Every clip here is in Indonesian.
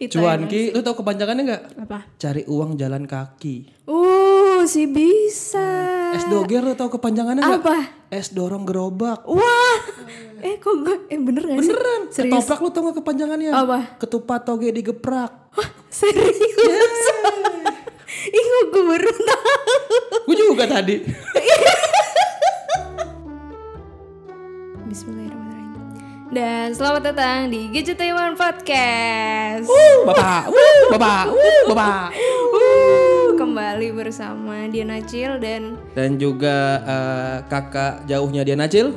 Itu Cuanki, lu tau kepanjangannya nggak? Apa? Cari uang jalan kaki. Uh, si bisa. Es doger lu tau kepanjangannya nggak? Apa? Es dorong gerobak. Wah. Eh kok gue eh bener gak sih? Beneran. Serius? Ketoprak lu tau gak kepanjangannya? Apa? Ketupat toge digeprak. Wah, serius. Ih, kok gue baru tahu. Gue juga tadi. Bismillahirrahmanirrahim. Dan selamat datang di Gadget Taiwan Podcast. Bapak, wuh, bapak, wuh, bapak. Uh, kembali bersama Diana Cil dan Dan juga eh, kakak jauhnya dia Nacil.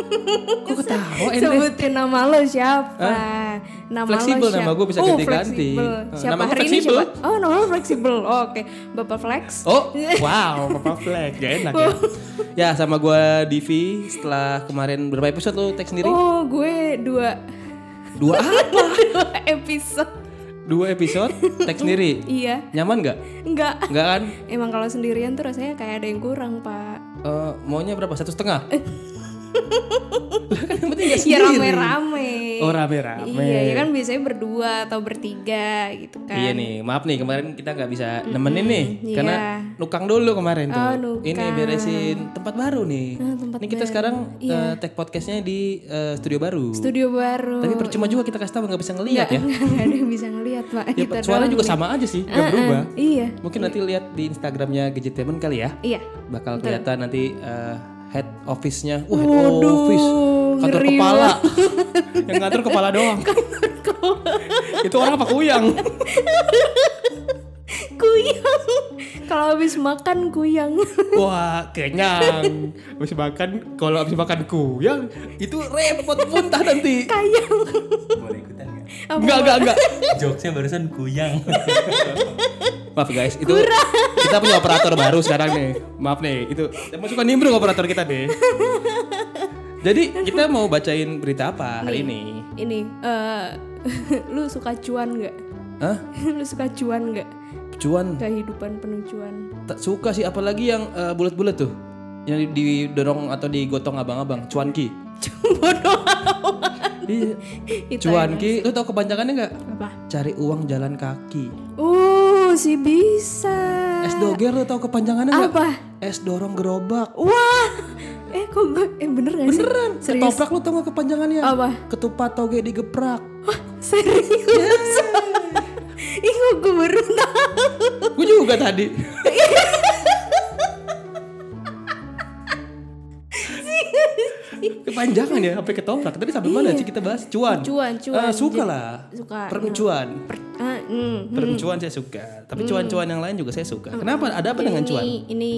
Kok ketawa ente? sebutin nama lo siapa? Nama Fleksibel lo siapa? nama gue bisa Oh, ganti-ganti. fleksibel. Eh, Siapa nama hari ini fleksibel. siapa? Oh, nama lo fleksibel. Oh, Oke, Bapak Flex. Oh, wow, Bapak Flex, gak enak ya. Ya, sama gue Divi. Setelah kemarin berapa episode lu tag sendiri? Oh, gue dua Dua apa? dua episode. Dua episode tag sendiri. Iya, Nyaman gak? enggak. Enggak kan? Emang kalau sendirian tuh rasanya kayak ada yang kurang, Pak. Eh, maunya berapa? Satu setengah? Lah kan yang penting gak Ya sendiri. rame-rame. Oh rame-rame. Iya, ya kan biasanya berdua atau bertiga gitu kan. Iya nih, maaf nih kemarin kita nggak bisa nemenin nih iya. karena nukang dulu kemarin tuh. Oh, nukang. Ini beresin tempat baru nih. Ah, tempat ini kita sekarang eh, tag podcastnya di eh, studio baru. Studio baru. Tapi percuma juga kita kasih tahu nggak bisa ngelihat ya. Nggak ada yang bisa ngelihat, Pak. Ya, Kita suara juga nih. sama aja sih, nggak Ah, berubah. ah, Iya. Mungkin nanti lihat di Instagramnya Gadgetainment kali ya. Iya. Bakal kelihatan nanti eh, head office-nya. Wah, head Waduh, office. Kantor kepala. yang ngatur kepala doang. Itu orang apa kuyang? Kuyang. Kalau habis makan kuyang. Wah, kenyang. Habis makan, kalau habis makan kuyang, itu repot muntah nanti. Kayang. Boleh ikutan gak? Enggak, enggak, enggak. Jokesnya barusan kuyang. Maaf guys, itu kita punya operator baru sekarang nih. Maaf nih, itu emang suka nimbrung operator kita deh. Jadi kita mau bacain berita apa hari ini? Ini eh lu suka cuan nggak? Hah? lu suka cuan nggak? Cuan Kehidupan penuh cuan. tak suka sih apalagi yang eh, bulat-bulat tuh. Yang didorong atau digotong abang-abang, cuanki. Bodoh. Iya. Itu Cuanki, lu tau kepanjangannya nggak? Apa? Cari uang jalan kaki. Uh, si bisa. Es doger lu tau kepanjangannya? Apa? Es dorong gerobak. Wah. Eh kok gue eh bener gak sih? Beneran. Serius? Ketoprak lu tau gak kepanjangannya? Apa? Ketupat toge digeprak. Serius? Ih kok gue baru tahu. Gue juga tadi. Kepanjangan ya sampai ketoprak. Tadi sampai mana sih kita bahas? Cuan. Cuan, cuan. Ah, suka Jadi- lah. suka, Permencuan. Per- ah, mm, Permencuan saya suka. Tapi cuan-cuan yang lain juga saya suka. Kenapa? Ada apa dengan cuan? Ini ini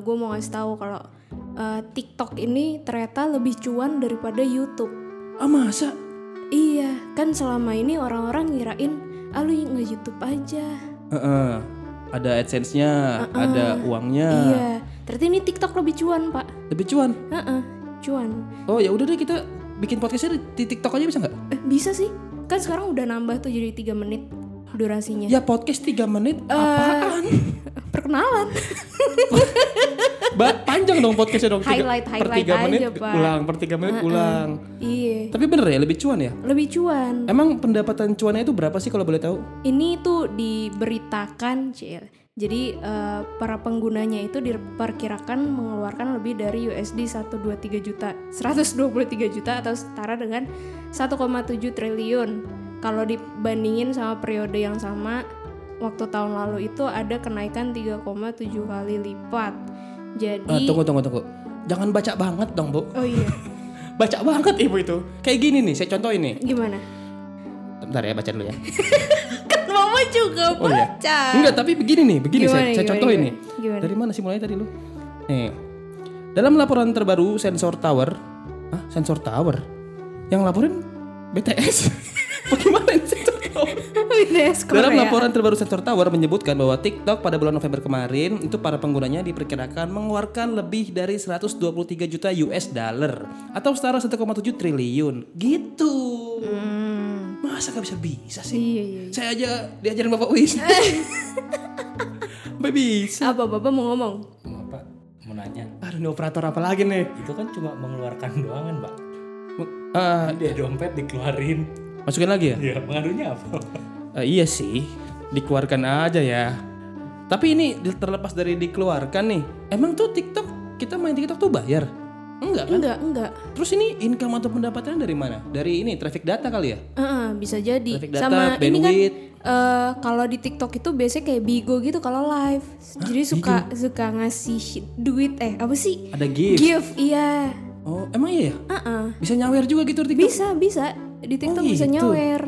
gue mau ngasih tahu kalau eh, TikTok ini ternyata lebih cuan daripada YouTube. Ah masa? Iya, kan selama ini orang-orang ngirain ah lu nge YouTube aja. Heeh. Ada AdSense-nya, ada uangnya. Iya, ternyata ini TikTok lebih cuan pak. Lebih cuan. Heeh, cuan. Oh ya udah deh kita bikin podcastnya di TikTok aja bisa nggak? Eh, bisa sih, kan sekarang udah nambah tuh jadi tiga menit durasinya. Ya podcast 3 menit Eh, apaan? Perkenalan. Ba- panjang dong podcastnya dong. Tiga- Highlight- per highlight 3 menit aja, Pak. ulang, per 3 menit ulang. iya, Tapi bener ya lebih cuan ya? lebih cuan. Emang pendapatan cuannya itu berapa sih kalau boleh tahu? Ini tuh diberitakan, Cil. Jadi eh, para penggunanya itu diperkirakan mengeluarkan lebih dari USD 123 juta, 123 juta atau setara dengan 1,7 triliun. Kalau dibandingin sama periode yang sama waktu tahun lalu itu ada kenaikan 3,7 kali lipat. Jadi Ah, tunggu tunggu tunggu. Jangan baca banget dong, Bu. Oh iya. Baca banget Ibu itu. Kayak gini nih, saya contohin nih. Gimana? Bentar ya baca dulu ya. Kan Mama juga Oh iya. baca. Enggak, tapi begini nih, begini Gimana, saya, saya gimana, contohin gimana? nih. Gimana? Dari mana sih mulai tadi lu? Nih. Dalam laporan terbaru Sensor Tower, ah, Sensor Tower. Yang laporin BTS. Bagaimana ini Windows Dalam Korea. laporan terbaru Sensor Tower menyebutkan bahwa TikTok pada bulan November kemarin itu para penggunanya diperkirakan mengeluarkan lebih dari 123 juta US dollar atau setara 1,7 triliun. Gitu. Hmm. Masa gak bisa bisa sih? Iya, iya. Saya aja diajarin Bapak Wis. Sampai bisa. Apa Bapak mau ngomong? Mau apa? Mau nanya. Aduh, ini operator apa lagi nih? Itu kan cuma mengeluarkan doang kan, Pak. Ah, Dia dompet dikeluarin. masukin lagi ya? Ya, pengaruhnya apa? Eh, iya sih, dikeluarkan aja ya. Tapi ini terlepas dari dikeluarkan nih, emang tuh TikTok kita main TikTok tuh bayar? Enggak kan? Enggak, enggak. Terus ini income atau pendapatannya dari mana? Dari ini traffic data kali ya? Heeh, bisa jadi. Traffic data, Sama ini kan bandwidth. eh, kalau di TikTok itu biasanya kayak Bigo gitu kalau live. Jadi suka suka ngasih duit eh apa sih? Ada gift. Gift, iya. Oh, emang iya ya? Heeh. Bisa nyawer juga gitu di TikTok? Bisa, bisa. Di TikTok bisa gitu. nyawer.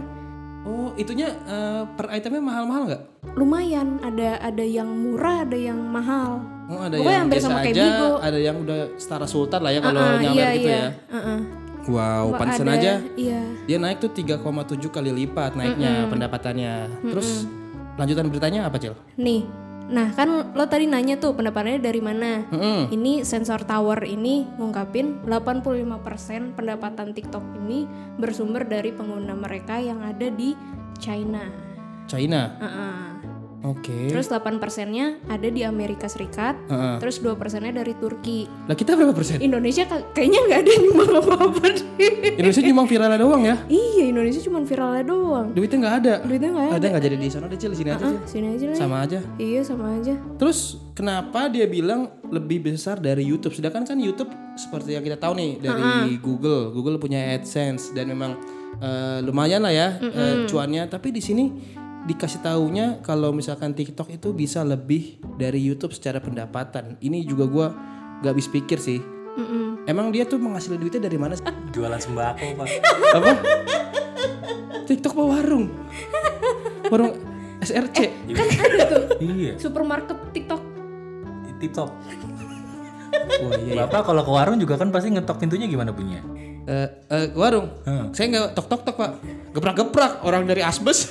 Oh, itunya eh, per itemnya mahal-mahal nggak? Lumayan, ada ada yang murah, ada yang mahal. Oh, ada Pokoknya yang hampir biasa sama kayak aja, Bigo. ada yang udah setara sultan lah ya kalau Ah, nyawer iya, gitu iya. ya. Heeh. Wow, Wah, pantesan ada, aja Iya. dia naik tuh 3,7 kali lipat naiknya pendapatannya. Terus lanjutan beritanya apa, Cil? Nih, nah kan lo tadi nanya tuh pendapatannya dari mana? Mm-mm. Ini sensor tower ini ngungkapin 85% pendapatan TikTok ini bersumber dari pengguna mereka yang ada di China. China. Heeh. Oke. Terus 8 persennya ada di Amerika Serikat. Heeh. Terus 2 persennya dari Turki. Lah kita berapa persen? Indonesia ka- kayaknya nggak ada yang nyumbang apa-apa. Indonesia cuma viralnya doang ya. iya Indonesia cuma viralnya doang. Duitnya nggak ada. Duitnya nggak ada. Ada nggak jadi di sana deh, Cil, sini aja, Ah, Cil. sini aja lah. Sama aja. Iya sama aja. Terus kenapa dia bilang lebih besar dari YouTube? Sedangkan kan YouTube seperti yang kita tahu nih dari Google. Google punya AdSense dan memang eh, lumayan lah ya eh, cuannya. Tapi di sini dikasih taunya kalau misalkan TikTok itu bisa lebih dari YouTube secara pendapatan. Ini juga gua gak habis pikir sih. Mm-mm. Emang dia tuh menghasilkan duitnya dari mana sih? Jualan sembako pak. Apa? TikTok apa warung? Warung SRC. Kan ada tuh iya. supermarket TikTok. TikTok. Wah iya. iya. Bapak kalau ke warung juga kan pasti ngetok pintunya gimana bunyinya? Eh, eh, ke warung. Hmm. Saya nggak tok tok tok pak. Geprak geprak orang dari asbes.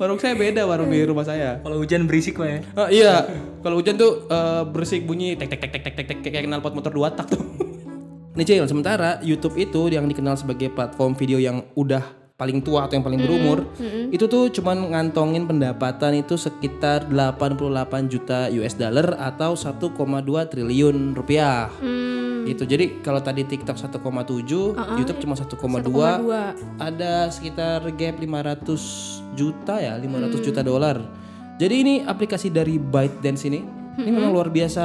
warung saya beda warung di rumah saya. Kalau hujan berisik pak ya. Oh, iya, kalau hujan tuh eh, berisik bunyi tek tek tek tek tek tek tek kayak knalpot motor dua tak tuh. Nih Cil, sementara YouTube itu yang dikenal sebagai platform video yang udah paling tua atau yang paling berumur, itu tuh cuman ngantongin pendapatan itu sekitar 88 juta US dollar atau 1,2 triliun rupiah. Hmm, Gitu. Jadi kalau tadi TikTok 1,7, YouTube cuma 1,2. 1,2. Ada sekitar gap 500 juta ya, 500 juta dolar. Jadi ini aplikasi dari ByteDance ini. Ini memang luar biasa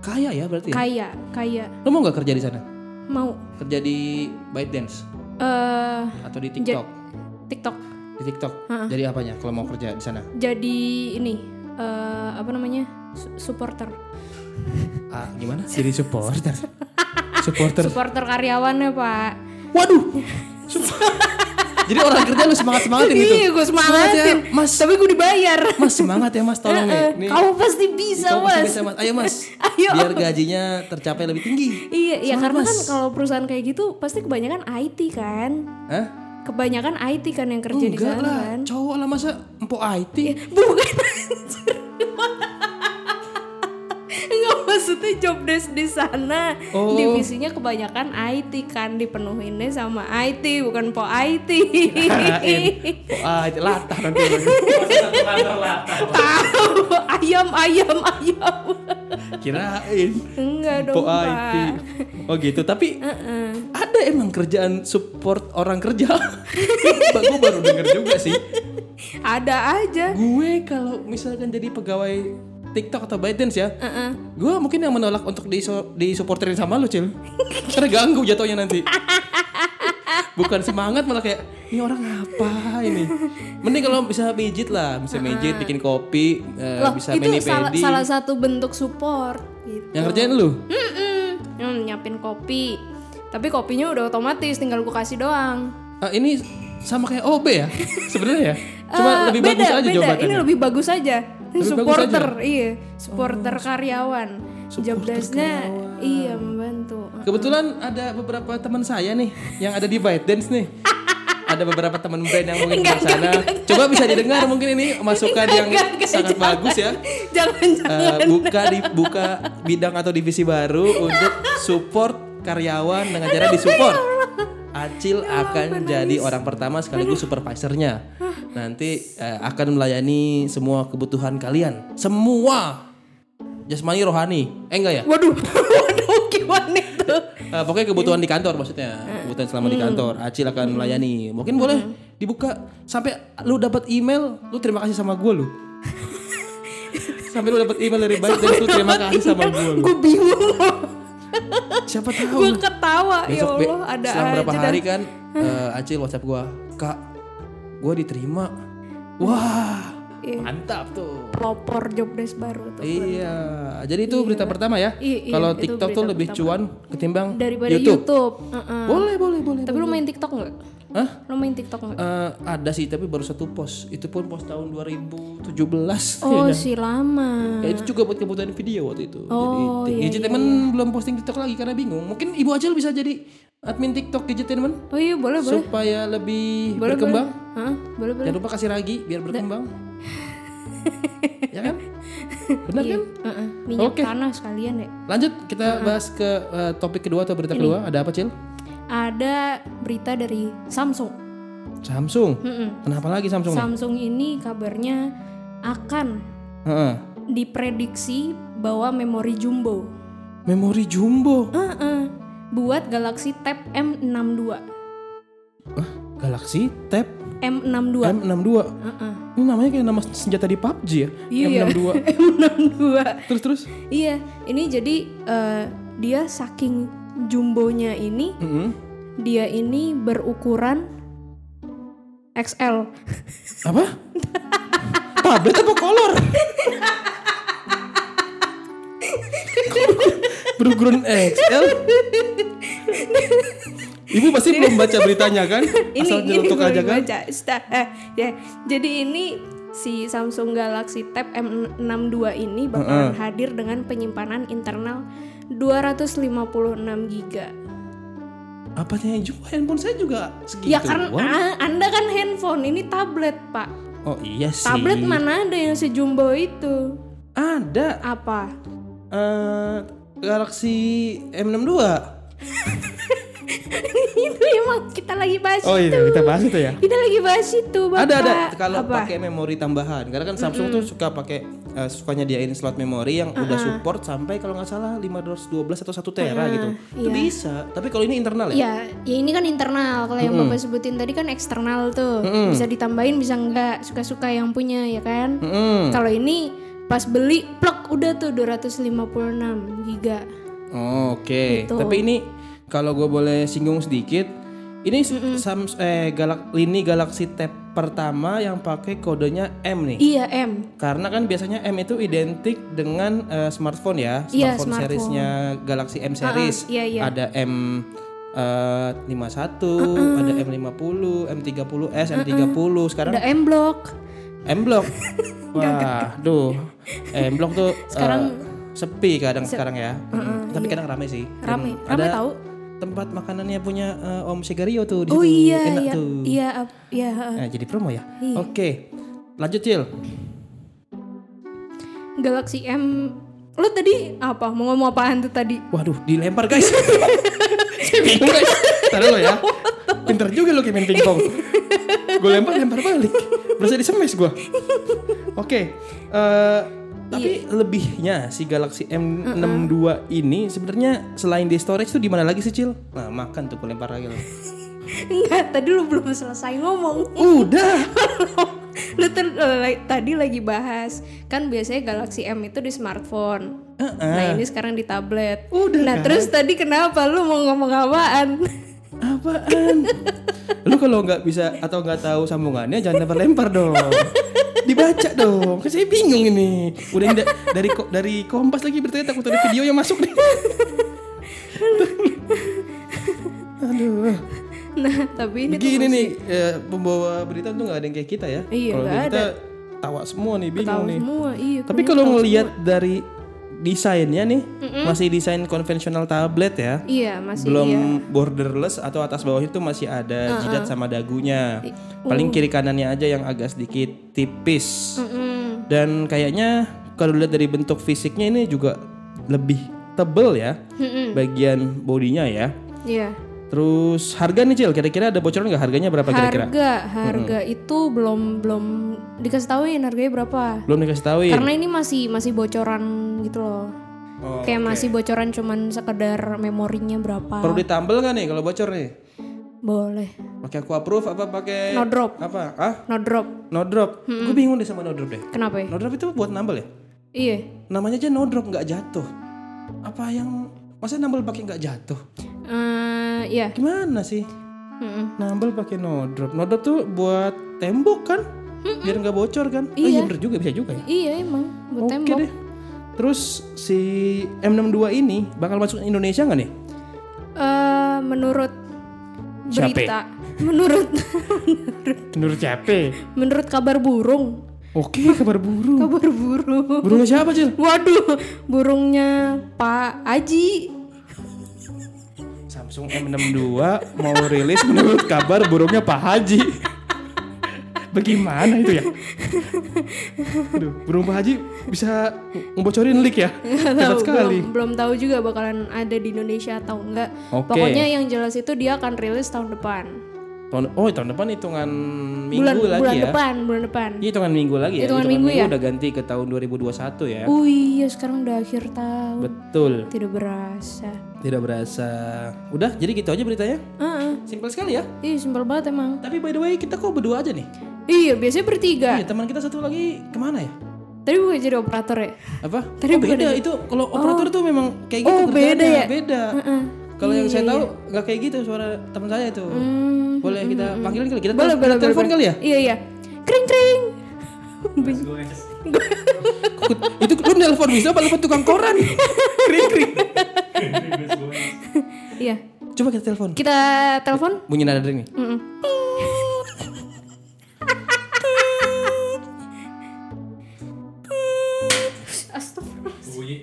kaya ya berarti ya. Kaya, kaya. Lo mau nggak kerja di sana? Mau Kerja di ByteDance eh atau di TikTok? TikTok. Di TikTok. Jadi apanya kalau mau kerja di sana? Jadi ini eh apa namanya? Su- supporter. Ah, gimana? Jadi supporter. supporter. Supporter karyawannya, Pak. Waduh. Jadi orang kerja lu semangat semangatin gitu. Iya, gue Semangat semangatin. ya, Mas. Tapi gue dibayar. Mas semangat ya Mas, tolong nih. Nih. Kamu pasti bisa, Kamu pasti Mas. bisa, Mas. Ayo Mas. Ayo. Biar gajinya tercapai lebih tinggi. Iya, iya Semangat, karena Mas. kan kalau perusahaan kayak gitu pasti kebanyakan IT kan. Hah? Kebanyakan IT kan yang kerja di Enggak sana lah, kan. cowok lah masa empok IT. Bukan maksudnya job desk di sana Oh. divisinya kebanyakan IT kan dipenuhinnya sama IT bukan po IT. Empok IT latah nanti. Tahu ayam ayam ayam. Kirain Enggak dong empok IT. Oh gitu, tapi ada emang kerjaan support orang kerja. Gue baru denger juga sih. Ada aja. Gue kalau misalkan jadi pegawai TikTok atau ByteDance ya, Heeh. gue mungkin yang menolak untuk di disupporterin sama lu cil karena ganggu jatuhnya nanti bukan semangat malah kayak ini orang apa ini mending kalau bisa pijit lah bisa pijit bikin kopi eh, Loh, bisa itu mani salah, pedi salah satu bentuk support gitu. yang kerjain lu Mm-mm. Hmm, nyiapin kopi. Tapi kopinya udah otomatis, tinggal gue kasih doang. Ah, ini sama kayak OB ya sebenarnya ya cuma Eh, lebih beda, bagus aja beda. jawabannya Ini lebih bagus aja. Supporter, aja? Oh, iya. Supporter karyawan. Job desk-nya iya membantu. Kebetulan ada beberapa teman saya nih yang ada di ByteDance nih. ada beberapa teman band yang mungkin di sana. Coba bisa didengar mungkin ini masukan yang enggak, enggak, sangat jangan. bagus ya. Jangan jangan. Eh, buka di buka bidang atau divisi baru untuk support karyawan dengan cara disupport. Acil akan jadi orang pertama sekaligus supervisornya. Nanti eh, akan melayani semua kebutuhan kalian. Semua jasmani rohani. Eh enggak ya? Waduh, waduh gimana itu? Eh, pokoknya kebutuhan di kantor maksudnya kebutuhan selama di kantor Acil akan melayani mungkin boleh dibuka sampai lu dapat email, lu terima kasih sama gue lu. sampai lu dapat email dari baik dan lu terima kasih sama gue lu. gue bingung Siapa tahu. gue ketawa ya Besok be- Allah ada selang berapa aja hari kan eh, Acil WhatsApp gua, "Kak, gua diterima." Wah, Iya. mantap tuh. pelopor jobdesk baru tuh Iya, jadi itu berita pertama ya. Iya, iya, Kalau TikTok tuh lebih pertama. cuan ketimbang daripada YouTube. YouTube, Heeh. Boleh, boleh, boleh. tapi lu main TikTok nggak Hah? lu main TikTok nggak Eh, ada sih tapi baru satu post. Itu pun post tahun 2017 oh kayaknya. si lama Ya, itu juga buat kebutuhan video waktu itu. Oh, jadi iya, Gadgetainment belum posting TikTok lagi karena bingung. Mungkin Ibu Acil bisa jadi admin TikTok Gadgetainment oh iya boleh boleh supaya lebih boleh berkembang. boleh. Hah? boleh boleh Jangan lupa kasih ragi biar berkembang. ya kan? Benar kan? Heeh. minyak Oke. tanah sekalian ya Lanjut kita bahas ke eh, topik kedua atau berita kedua. Ada apa, Cil? Ada berita dari Samsung Samsung. Mm-mm. Kenapa lagi Samsung? nih? Samsung ini kabarnya akan Heeh. diprediksi bawa memori jumbo Memori jumbo. Heeh. buat Galaxy Tab M62 Galaxy Tab M62 M62. Heeh. Ini namanya kayak nama senjata di PUBG ya? Iya. M62. M62 terus terus. Iya, ini jadi eh, dia saking jumbonya ini, Mm-mm. dia ini berukuran XL. Apa? Tablet apa kolor? Berukuran XL. Ibu pasti belum baca beritanya kan? Ini Asal nyelotok baru aja kan? Sta- eh, ya. Jadi ini si Samsung Galaxy Tab M62 ini bakalan hadir dengan penyimpanan internal 256 GB. Apanya juga handphone saya juga segitu. Ya karena ah, Anda kan handphone, ini tablet, Pak. Oh iya sih. Tablet mana ada yang sejumbo itu? Ada. Apa? eh Galaxy M62. itu emang kita lagi bahas Oh itu. iya, kita bahas itu ya. Kita lagi bahas itu, Bapak. Ada ada kalau pakai memori tambahan. Karena kan Samsung tuh suka pakai eh, suka nyediain slot memori yang udah support sampai kalau nggak salah 512 atau 1 tera gitu. Itu bisa. Tapi kalau ini internal ya? Ya, ya ini kan internal. Kalau yang Bapak sebutin tadi kan eksternal tuh. Bisa ditambahin, bisa enggak. Suka-suka yang punya, ya kan? Mm-mm. Kalau ini pas beli, plek udah tuh 256 giga. Oh, Oke. Gitu. Tapi ini kalau gue boleh singgung sedikit, ini Sams eh Galak ini Galaxy Tab pertama yang pakai kodenya M nih. Iya, M. Karena kan biasanya M itu identik dengan eh, smartphone ya, Iya, smartphone, smartphone. seriesnya Galaxy M series. iya, iya. Ada M eh, 51, ada M50, M30s, M30. Sekarang Ada M Block. M Block. Wah, duh. M Block tuh Sekarang- eh, sepi kadang sekarang ya. Hmm, Tapi kadang rame sih. Dan Rame. Rame ada tahu? Tempat makanannya punya eh, Om Segario tuh di Oh situ. iya, Enak iya. tuh. Iya, iya, heeh. Nah, jadi promo ya. Iya. Oke. Lanjut, Cil. Galaxy M Lu tadi apa? Mau ngomong apaan tuh tadi? Waduh, dilempar guys. Saya bingung guys. Tadi lo ya. Pinter juga lo kayak main pingpong. gue lempar lempar balik. Berasa disemes gue. Oke. eh, tapi lebihnya si Galaxy M62 ini sebenarnya selain di storage tuh di mana lagi sih Cil? Nah makan tuh gue lempar lagi lo. Enggak, tadi lu belum selesai ngomong. Udah. lu tuh eh, tadi lagi bahas kan biasanya Galaxy M itu di smartphone. Nah ini sekarang di tablet. Udah Nah kan? terus tadi kenapa lu mau ngomong apaan? Apaan? Lu kalau nggak bisa atau nggak tahu sambungannya jangan lempar-lempar dong. Dibaca dong. Kan saya bingung ini. Udah da- dari ko- dari Kompas lagi berarti takut ada video yang masuk nih. Aduh. Nah tapi ini masih nih eh, pembawa berita tuh nggak ada yang kayak kita ya. Iya, Kalau kita tawa semua nih, bingung tahu nih. semua. Iya. Tapi kalau ngelihat dari desainnya nih, masih desain konvensional tablet ya. Iya masih belum iya. borderless atau atas bawah itu masih ada jidat sama dagunya. uh. Paling kiri kanannya aja yang agak sedikit tipis. Mm-mm. Dan kayaknya kalau lihat dari bentuk fisiknya ini juga lebih tebel ya bagian bodinya ya. Iya. Terus harga nih Cil, kira-kira ada bocoran nggak harganya berapa kira-kira? Harga harga itu belum belum dikasih tauin harganya berapa. Belum dikasih tauin. Karena ini masih masih bocoran gitu loh. Oh, Kayak masih bocoran cuman sekedar memorinya berapa. Perlu ditambal nggak nih kalau bocor nih? Boleh. Pakai aku approve apa pakai No drop. apa? Ah, No drop. no drop. Gue bingung deh sama no drop deh. Kenapa ya? No drop itu buat nambel ya? Iya. Namanya aja no drop nggak jatuh. Apa yang masa nambel pakai nggak jatuh? Eh, iya. Gimana sih? Mm-mm. Nambel pakai no drop. No drop tuh buat tembok kan? Biar nggak bocor kan? Oh iya bener juga bisa juga ya. Iya emang buat Oke tembok. deh. Terus si M62 ini bakal masuk Indonesia nggak nih? Eh, menurut Siapa? berita, menurut Menurut siapa? menurut kabar burung, Oke, kabar burung. kabar burung. Burungnya siapa, Cil? Waduh, burungnya Pak Aji. Samsung M62 mau rilis menurut kabar burungnya Pak Haji. Bagaimana itu ya? Aduh, burung Pak Haji bisa ngebocorin leak ya? Tahu, sekali. belum, belum tahu juga bakalan ada di Indonesia atau enggak. Oke. Pokoknya yang jelas itu dia akan rilis tahun depan. Tahun, oh, tahun depan hitungan minggu bulan lagi bulan ya? depan, bulan depan. Iya, hitungan minggu lagi ya? Hitungan minggu ya? udah ganti ke tahun 2021 ya? Oh iya, sekarang udah akhir tahun. Betul. Tidak berasa. Tidak berasa. Udah, jadi gitu aja beritanya. Heeh. Simpel sekali ya. Ih, simpel banget emang. Tapi by the way, kita kok berdua aja nih? Iya, biasanya bertiga. Iya, teman kita satu lagi ke mana ya? Tadi bukan jadi operator ya? apa? Tadi oh, beda itu kalau operator tuh memang kayak gitu Oh, beda ya? beda. Heeh. Kalau yang saya tahu nggak kayak gitu suara teman saya itu. Hmm. Boleh kita panggilin kali kita Boleh, tel- boleh, telepon boleh. kali ya? Iya, iya. Kring kring. itu lu nelpon bisa apa nelpon tukang koran? kring kring. Iya. Coba kita telepon. Kita telepon. Bunyi nada dering nih.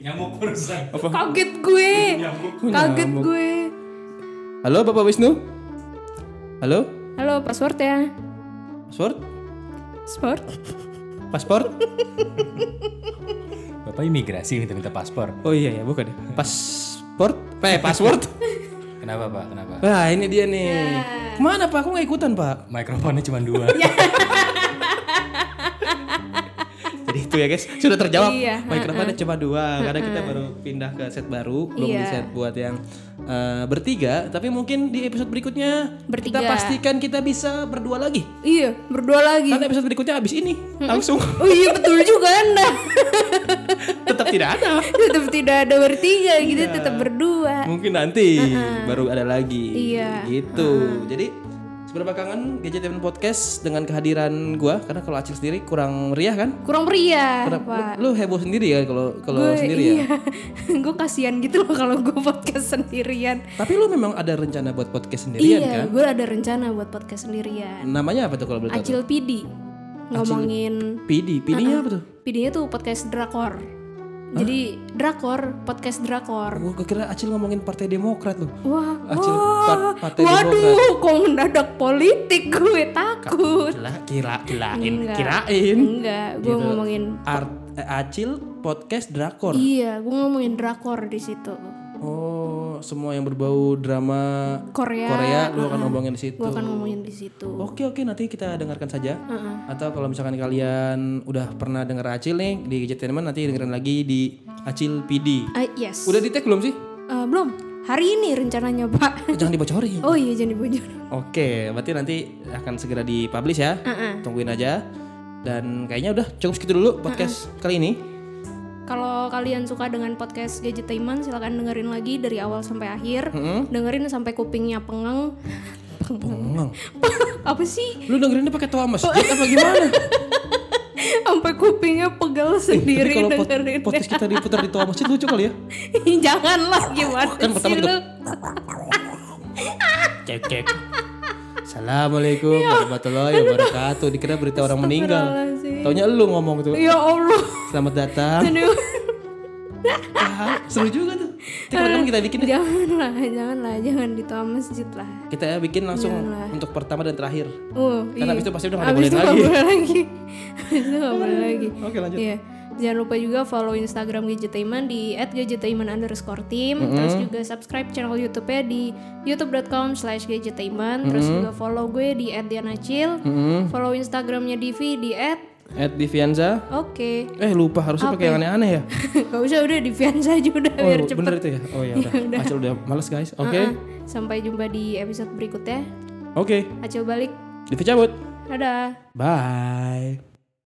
Nyamuk. Kaget gue. Kaget nyamuk. gue. Halo Bapak Wisnu? Halo? Halo, password ya. Password? Password. Paspor? Bapak imigrasi minta-minta paspor. Oh iya ya, bukan ya. Pasport? Eh, password? Kenapa pak? Kenapa? Wah, ini dia nih. Ke mana Pak? Aku nggak ikutan Pak. Mikrofonnya cuma dua. Jadi itu ya guys, sudah terjawab. Iya, Mikrofonnya cuma dua, karena kita baru pindah ke set baru, belum di Iya. set buat yang eh, bertiga. Tapi mungkin di episode berikutnya Bertiga. kita pastikan kita bisa berdua lagi. Iya, berdua lagi. Karena episode berikutnya habis ini langsung Oh iya betul juga Anda. tetap tidak ada. tetap tidak ada bertiga gitu, tetap berdua. Mungkin nanti baru ada lagi. Iya. Gitu. Jadi seberapa kangen Gadget Event Podcast dengan kehadiran gua karena kalau Acil sendiri kurang meriah kan? Kurang pria, Kurang- Pak. Lu, lu heboh sendiri ya kalau kalau sendiri ya. iya. gue kasihan gitu loh kalau gue podcast sendirian. Tapi lu memang ada rencana buat podcast sendirian iya, kan? gue ada rencana buat podcast sendirian. Namanya apa tuh kalau boleh? Acil PD ngomongin PD, PD-nya apa tuh? PD-nya tuh podcast drakor. Jadi drakor, podcast drakor. Gue kira Acil ngomongin Partai Demokrat loh. Wah, Acil wah, Par- Partai waduh, kok mendadak politik gue takut. Kira, kira, kirain, Enggak. kirain. Enggak, gue Gitu. ngomongin Art, eh, Acil podcast drakor. iya, gue ngomongin drakor di situ. Oh, semua yang berbau drama Korea, Korea lu akan ngomongin di situ. gue akan ngomongin di situ. Oke oke nanti kita dengarkan saja. Heeh. Atau kalau misalkan kalian udah pernah denger Acil nih di Tenement nanti dengerin lagi di Acil PD. Ah, yes. Udah di tag belum sih? Eh, belum. Hari ini rencananya Pak. Jangan dibocorin. Oh iya, jangan dibocor. Oke, berarti nanti akan segera dipublish ya. Heeh. Tungguin aja. Dan kayaknya udah cukup segitu dulu podcast kali ini. Kalau kalian suka dengan podcast Gadgetainment, silahkan dengerin lagi dari awal sampai akhir. Mm-mm. Dengerin sampai kupingnya pengeng. Pengang. Apa sih? Lu dengerinnya pakai toa masjid apa gimana? Sampai kupingnya pegel Jadi sendiri kalau dengerin. podcast kita diputar di toa masjid lucu kali ya. Janganlah gimana Kan pertama sih lu? Cek cek. Assalamualaikum warahmatullahi wabarakatuh. Dikira berita orang meninggal. Taunya lu ngomong tuh. Ya Allah. Selamat datang. Aduh. Ah, seru juga tuh. Nanti kita bikin deh. janganlah, janganlah, jangan di toa masjid lah. Kita ya bikin langsung Janganlah. untuk pertama dan terakhir. Oh, Karena iya. itu pasti udah nggak boleh itu nggak lagi. boleh lagi. Abis itu nggak boleh lagi. Oke lanjut. Iya. Jangan lupa juga follow Instagram Gadgetainment di @gadgetainment underscore team. Terus juga subscribe channel YouTube-nya di youtube.com slash gadgetainment. Terus juga follow gue di @dianacil. Mm-mm. Follow Instagramnya Divi di at Divianza. Oke. Eh lupa harusnya pakai yang aneh-aneh ya. Gak usah udah Divianza aja udah Oh biar cepet. bener itu ya. Oh ya udah. Acil udah males guys. Oke. Uh-uh. Sampai jumpa di episode berikutnya. Oke, Acil balik. Divi cabut. Dadah. Bye.